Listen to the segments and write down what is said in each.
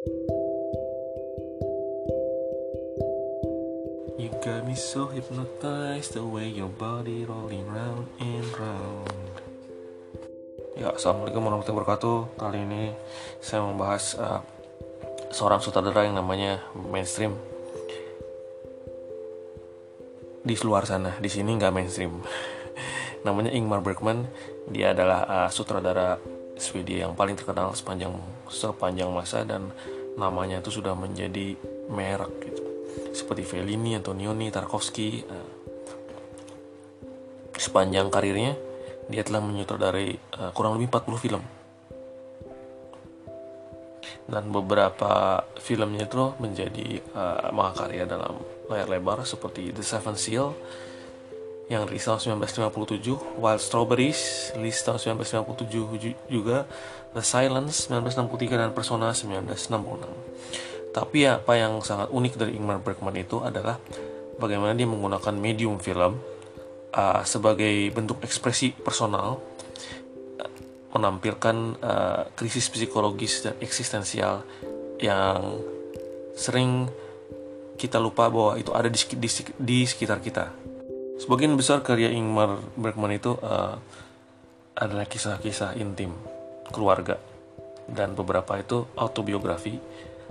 You got me so hypnotized the way your body rolling round and round. Ya, assalamualaikum warahmatullahi wabarakatuh. Kali ini saya membahas uh, seorang sutradara yang namanya mainstream di luar sana. Di sini nggak mainstream. namanya Ingmar Bergman. Dia adalah uh, sutradara Swedia yang paling terkenal sepanjang sepanjang masa dan namanya itu sudah menjadi merek gitu seperti Fellini, Antonioni, Tarkovsky. Uh, sepanjang karirnya, dia telah menyutradarai uh, kurang lebih 40 film. Dan beberapa filmnya itu menjadi uh, mahakarya dalam layar lebar seperti The Seven Seal yang rilis tahun 1957, Wild Strawberries rilis tahun 1957 juga, The Silence 1963 dan Persona 1966. Tapi apa yang sangat unik dari Ingmar Bergman itu adalah bagaimana dia menggunakan medium film uh, sebagai bentuk ekspresi personal menampilkan uh, krisis psikologis dan eksistensial yang sering kita lupa bahwa itu ada di, di, di sekitar kita. Sebagian besar karya Ingmar Bergman itu uh, adalah kisah-kisah intim keluarga dan beberapa itu autobiografi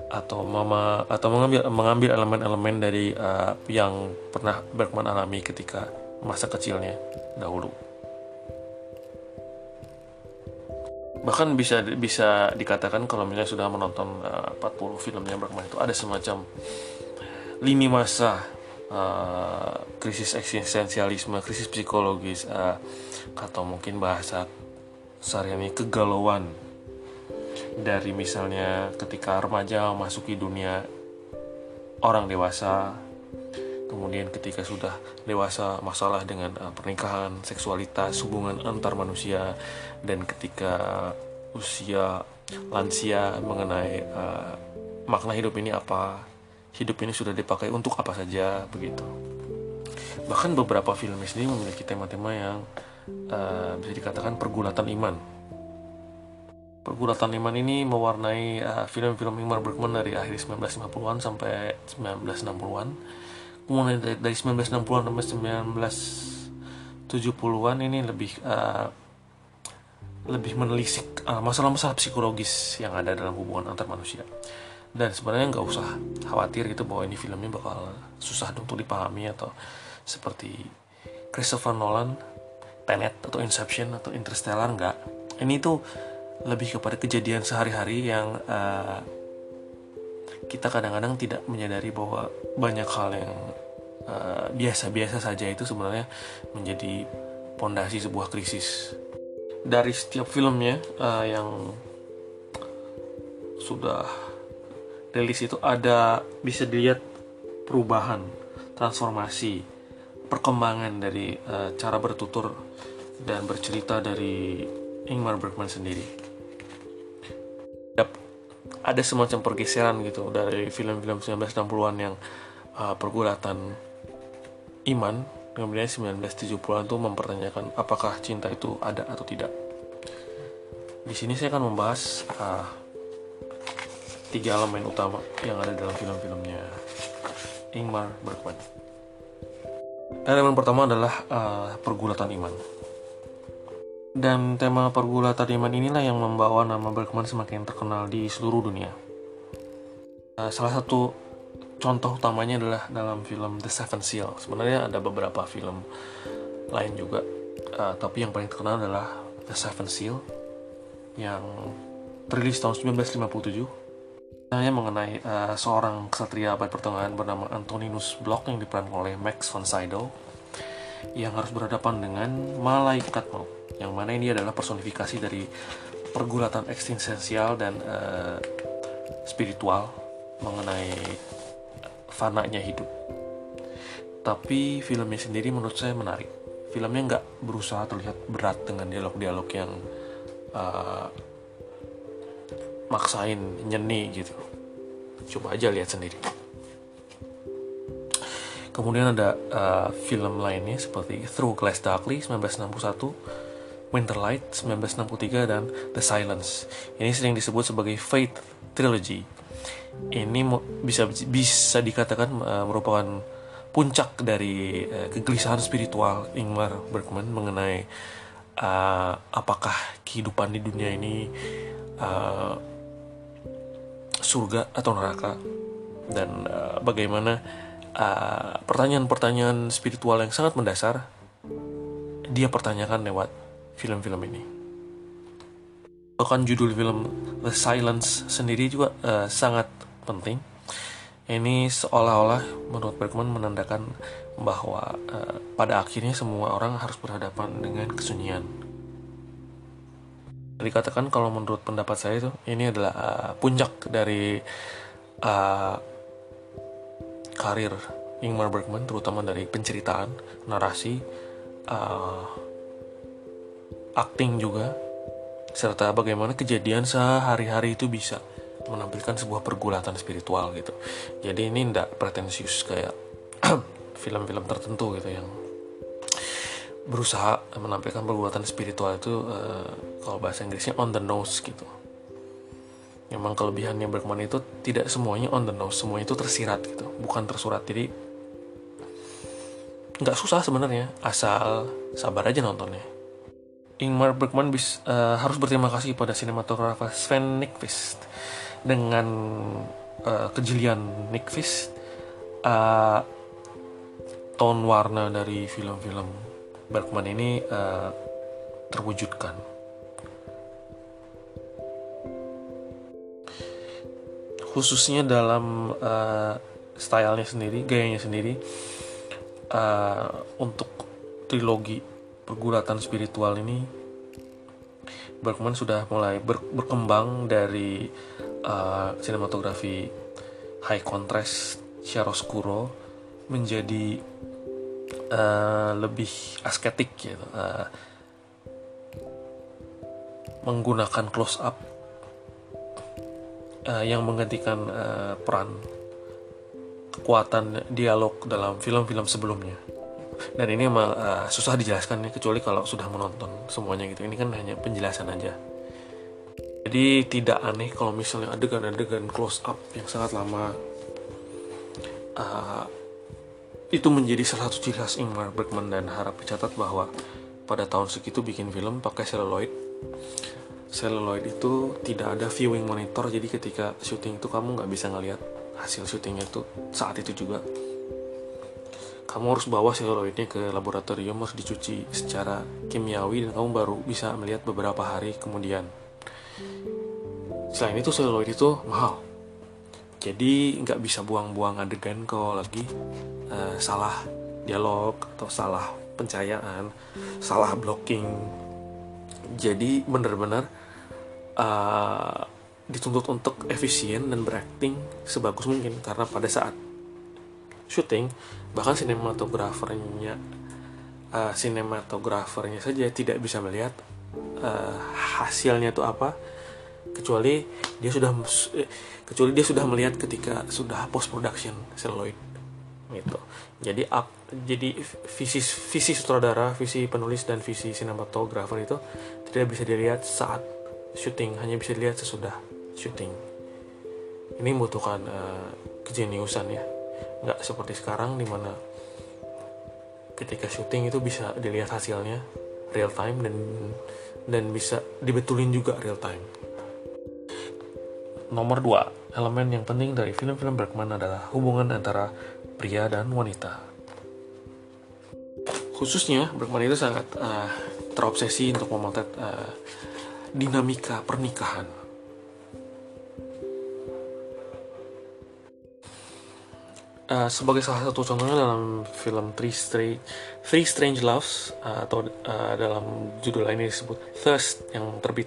atau mama atau mengambil mengambil elemen-elemen dari uh, yang pernah Bergman alami ketika masa kecilnya dahulu. Bahkan bisa bisa dikatakan kalau misalnya sudah menonton uh, 40 filmnya Bergman itu ada semacam lini masa uh, krisis eksistensialisme, krisis psikologis uh, atau mungkin bahasa sehari kegalauan dari misalnya ketika remaja memasuki dunia orang dewasa kemudian ketika sudah dewasa masalah dengan uh, pernikahan seksualitas hubungan antar manusia dan ketika usia lansia mengenai uh, makna hidup ini apa hidup ini sudah dipakai untuk apa saja begitu bahkan beberapa film ini memiliki tema-tema yang uh, bisa dikatakan pergulatan iman Pergulatan Iman ini mewarnai uh, film-film Ingmar Bergman dari akhir 1950-an sampai 1960-an. Kemudian dari, dari 1960-an sampai 1970-an ini lebih uh, lebih menelisik masalah-masalah psikologis yang ada dalam hubungan antar manusia. Dan sebenarnya nggak usah khawatir gitu bahwa ini filmnya bakal susah untuk dipahami atau seperti Christopher Nolan, Tenet atau Inception atau Interstellar nggak. Ini tuh lebih kepada kejadian sehari-hari yang uh, kita kadang-kadang tidak menyadari bahwa banyak hal yang eh, biasa-biasa uh, saja itu sebenarnya menjadi pondasi sebuah krisis. Dari setiap filmnya uh, yang sudah rilis itu ada bisa dilihat perubahan, transformasi, perkembangan dari uh, cara bertutur dan bercerita dari Ingmar Bergman sendiri. Ada semacam pergeseran gitu dari film-film 1960-an yang uh, pergulatan iman kemudian 1970-an tuh mempertanyakan apakah cinta itu ada atau tidak. Di sini saya akan membahas uh, tiga elemen utama yang ada dalam film-filmnya Ingmar Bergman elemen pertama adalah uh, pergulatan iman dan tema pergulatan iman inilah yang membawa nama Bergman semakin terkenal di seluruh dunia. Uh, salah satu contoh utamanya adalah dalam film The Seven Seal. Sebenarnya ada beberapa film lain juga, uh, tapi yang paling terkenal adalah The Seven Seal yang rilis tahun 1957. Hanya mengenai uh, seorang ksatria abad pertengahan bernama Antoninus Block yang diperankan oleh Max von Sydow yang harus berhadapan dengan malaikat maut yang mana ini adalah personifikasi dari pergulatan eksistensial dan uh, spiritual mengenai fananya hidup. Tapi filmnya sendiri menurut saya menarik. Filmnya nggak berusaha terlihat berat dengan dialog-dialog yang uh, maksain nyeni gitu. Coba aja lihat sendiri. Kemudian ada uh, film lainnya seperti Through Glass Darkly 1961 Winterlight 1963 dan The Silence. Ini sering disebut sebagai Fate Trilogy. ini bisa bisa dikatakan uh, merupakan puncak dari uh, kegelisahan spiritual Ingmar Bergman mengenai uh, apakah kehidupan di dunia ini uh, surga atau neraka dan uh, bagaimana pertanyaan-pertanyaan uh, spiritual yang sangat mendasar dia pertanyakan lewat film-film ini. Bahkan judul film The Silence sendiri juga uh, sangat penting. Ini seolah-olah menurut Bergman menandakan bahwa uh, pada akhirnya semua orang harus berhadapan dengan kesunyian. Dikatakan kalau menurut pendapat saya itu ini adalah uh, puncak dari uh, karir Ingmar Bergman terutama dari penceritaan, narasi, uh, acting juga serta bagaimana kejadian sehari-hari itu bisa menampilkan sebuah pergulatan spiritual gitu. Jadi ini tidak pretensius kayak film-film tertentu gitu yang berusaha menampilkan pergulatan spiritual itu uh, kalau bahasa Inggrisnya on the nose gitu. Memang kelebihannya Bergman itu tidak semuanya on the nose, semuanya itu tersirat gitu, bukan tersurat. Jadi nggak susah sebenarnya, asal sabar aja nontonnya. Ingmar Bergman bis, uh, harus berterima kasih pada sinematografer Sven Nykvist dengan uh, kejelian Nykvist uh, tone warna dari film-film Bergman ini uh, terwujudkan. Khususnya dalam uh, stylenya sendiri, gayanya sendiri, uh, untuk trilogi pergulatan spiritual ini Bergman sudah mulai ber, berkembang dari uh, sinematografi high contrast chiaroscuro menjadi uh, lebih asketik gitu. Uh, menggunakan close up uh, yang menggantikan uh, peran kekuatan dialog dalam film-film sebelumnya. Dan ini emang uh, susah dijelaskan ya kecuali kalau sudah menonton semuanya gitu. Ini kan hanya penjelasan aja. Jadi tidak aneh kalau misalnya adegan-adegan close up yang sangat lama uh, itu menjadi salah satu ciri khas Ingmar Bergman dan harap dicatat bahwa pada tahun segitu bikin film pakai celluloid celluloid itu tidak ada viewing monitor jadi ketika syuting itu kamu nggak bisa ngelihat hasil syutingnya itu saat itu juga. Kamu harus bawa seluloidnya ke laboratorium harus dicuci secara kimiawi dan kamu baru bisa melihat beberapa hari kemudian. Selain itu seluloid itu mahal jadi nggak bisa buang-buang adegan kalau lagi. Uh, salah dialog atau salah pencahayaan salah blocking. Jadi benar-benar uh, dituntut untuk efisien dan berakting sebagus mungkin. Karena pada saat syuting bahkan sinematografernya uh, sinematografernya saja tidak bisa melihat uh, hasilnya itu apa kecuali dia sudah eh, kecuali dia sudah melihat ketika sudah post production celluloid gitu. Jadi up, jadi visi visi sutradara visi penulis dan visi sinematografer itu tidak bisa dilihat saat syuting hanya bisa dilihat sesudah syuting. Ini membutuhkan uh, kejeniusan ya. Nggak seperti sekarang di mana ketika syuting itu bisa dilihat hasilnya real time dan dan bisa dibetulin juga real time. Nomor 2, elemen yang penting dari film-film Bergman adalah hubungan antara pria dan wanita. Khususnya Bergman itu sangat uh, terobsesi untuk memotret uh, dinamika pernikahan Uh, sebagai salah satu contohnya dalam film Three Strange, Three Strange Loves uh, atau uh, dalam judul lainnya disebut Thirst yang terbit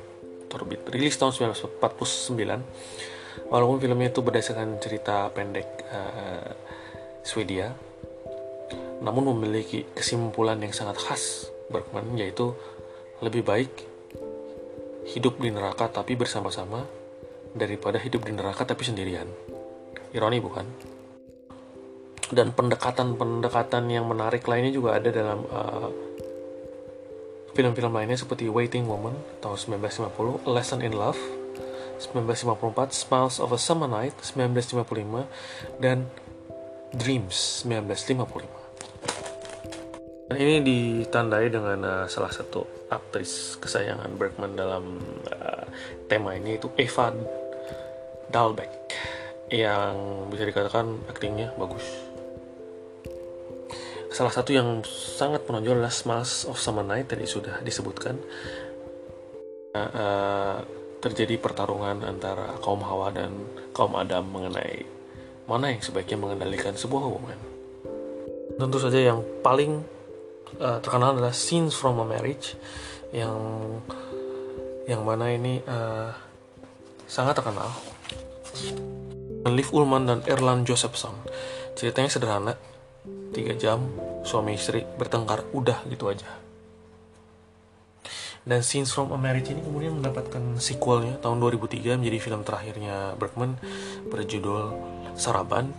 terbit rilis tahun 1949 walaupun filmnya itu berdasarkan cerita pendek uh, Swedia namun memiliki kesimpulan yang sangat khas Bergman yaitu lebih baik hidup di neraka tapi bersama-sama daripada hidup di neraka tapi sendirian. Ironi bukan? Dan pendekatan-pendekatan yang menarik lainnya juga ada dalam uh, film-film lainnya seperti Waiting Woman tahun 1950, A Lesson in Love 1954 Smiles of a Summer Night 1955 dan Dreams 1955 dan ini ditandai dengan uh, salah satu aktris kesayangan Bergman dalam uh, tema ini itu Eva Dalbeck yang bisa dikatakan aktingnya bagus salah satu yang sangat menonjol adalah Smiles of Summer Night tadi sudah disebutkan uh, uh, terjadi pertarungan antara kaum Hawa dan kaum Adam mengenai mana yang sebaiknya mengendalikan sebuah hubungan. Tentu saja yang paling uh, terkenal adalah Scenes from a Marriage yang yang mana ini uh, sangat terkenal. Liv Ullman dan Erland Josephson. Ceritanya sederhana, tiga jam suami istri bertengkar, udah gitu aja. Dan Scenes from a Marriage ini kemudian mendapatkan sequelnya tahun 2003 menjadi film terakhirnya Bergman berjudul Saraband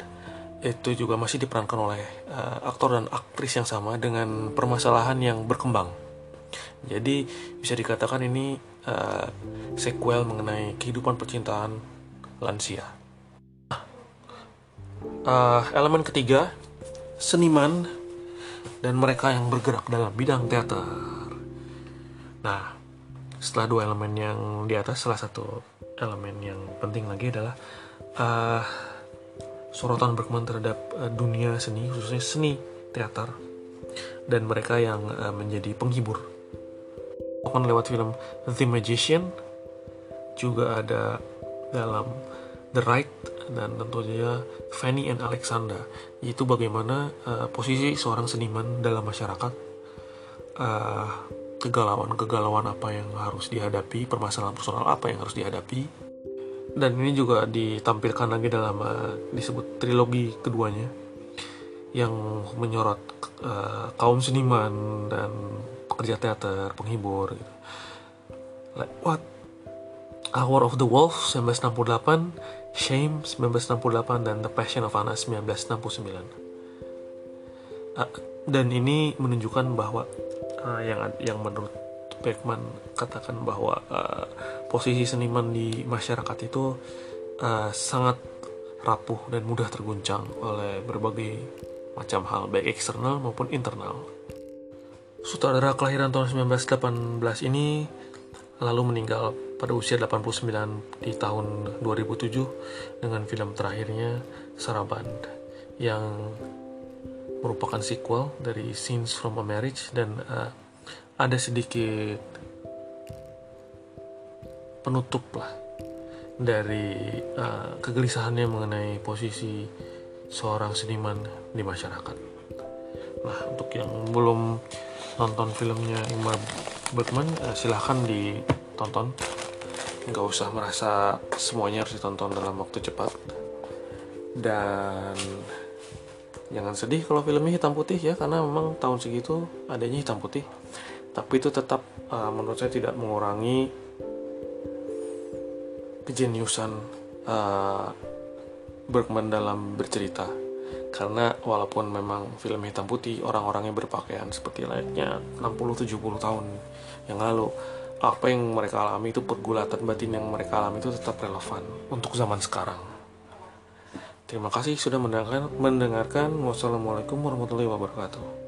itu juga masih diperankan oleh uh, aktor dan aktris yang sama dengan permasalahan yang berkembang. Jadi bisa dikatakan ini uh, sequel mengenai kehidupan percintaan lansia. Uh, elemen ketiga seniman dan mereka yang bergerak dalam bidang teater Nah, setelah dua elemen yang di atas, salah satu elemen yang penting lagi adalah uh, sorotan Bergman terhadap uh, dunia seni, khususnya seni teater, dan mereka yang uh, menjadi penghibur. Bahkan lewat film The Magician, juga ada dalam The Right dan tentu saja Fanny and Alexander, yaitu bagaimana uh, posisi seorang seniman dalam masyarakat. Uh, kegalauan-kegalauan apa yang harus dihadapi, permasalahan personal apa yang harus dihadapi. Dan ini juga ditampilkan lagi dalam uh, disebut trilogi keduanya yang menyorot uh, kaum seniman dan pekerja teater, penghibur gitu. Like what? Hour of the Wolf 1968, Shame 1968 dan The Passion of Anna 1969. Uh, dan ini menunjukkan bahwa uh, yang yang menurut Beckman katakan bahwa uh, posisi seniman di masyarakat itu uh, sangat rapuh dan mudah terguncang oleh berbagai macam hal baik eksternal maupun internal. Sutradara kelahiran tahun 1918 ini lalu meninggal pada usia 89 di tahun 2007 dengan film terakhirnya Saraband yang merupakan sequel dari Scenes from a Marriage dan uh, ada sedikit penutup lah dari uh, kegelisahannya mengenai posisi seorang seniman di masyarakat. Nah, untuk yang belum nonton filmnya Ingmar Bergman, uh, silahkan ditonton. Nggak usah merasa semuanya harus ditonton dalam waktu cepat. Dan jangan sedih kalau filmnya hitam putih ya karena memang tahun segitu adanya hitam putih tapi itu tetap uh, menurut saya tidak mengurangi kejeniusan uh, Bergman dalam bercerita karena walaupun memang film hitam putih orang-orangnya berpakaian seperti layaknya 60-70 tahun yang lalu apa yang mereka alami itu pergulatan batin yang mereka alami itu tetap relevan untuk zaman sekarang Terima kasih sudah mendengarkan. mendengarkan. Wassalamualaikum warahmatullahi wabarakatuh.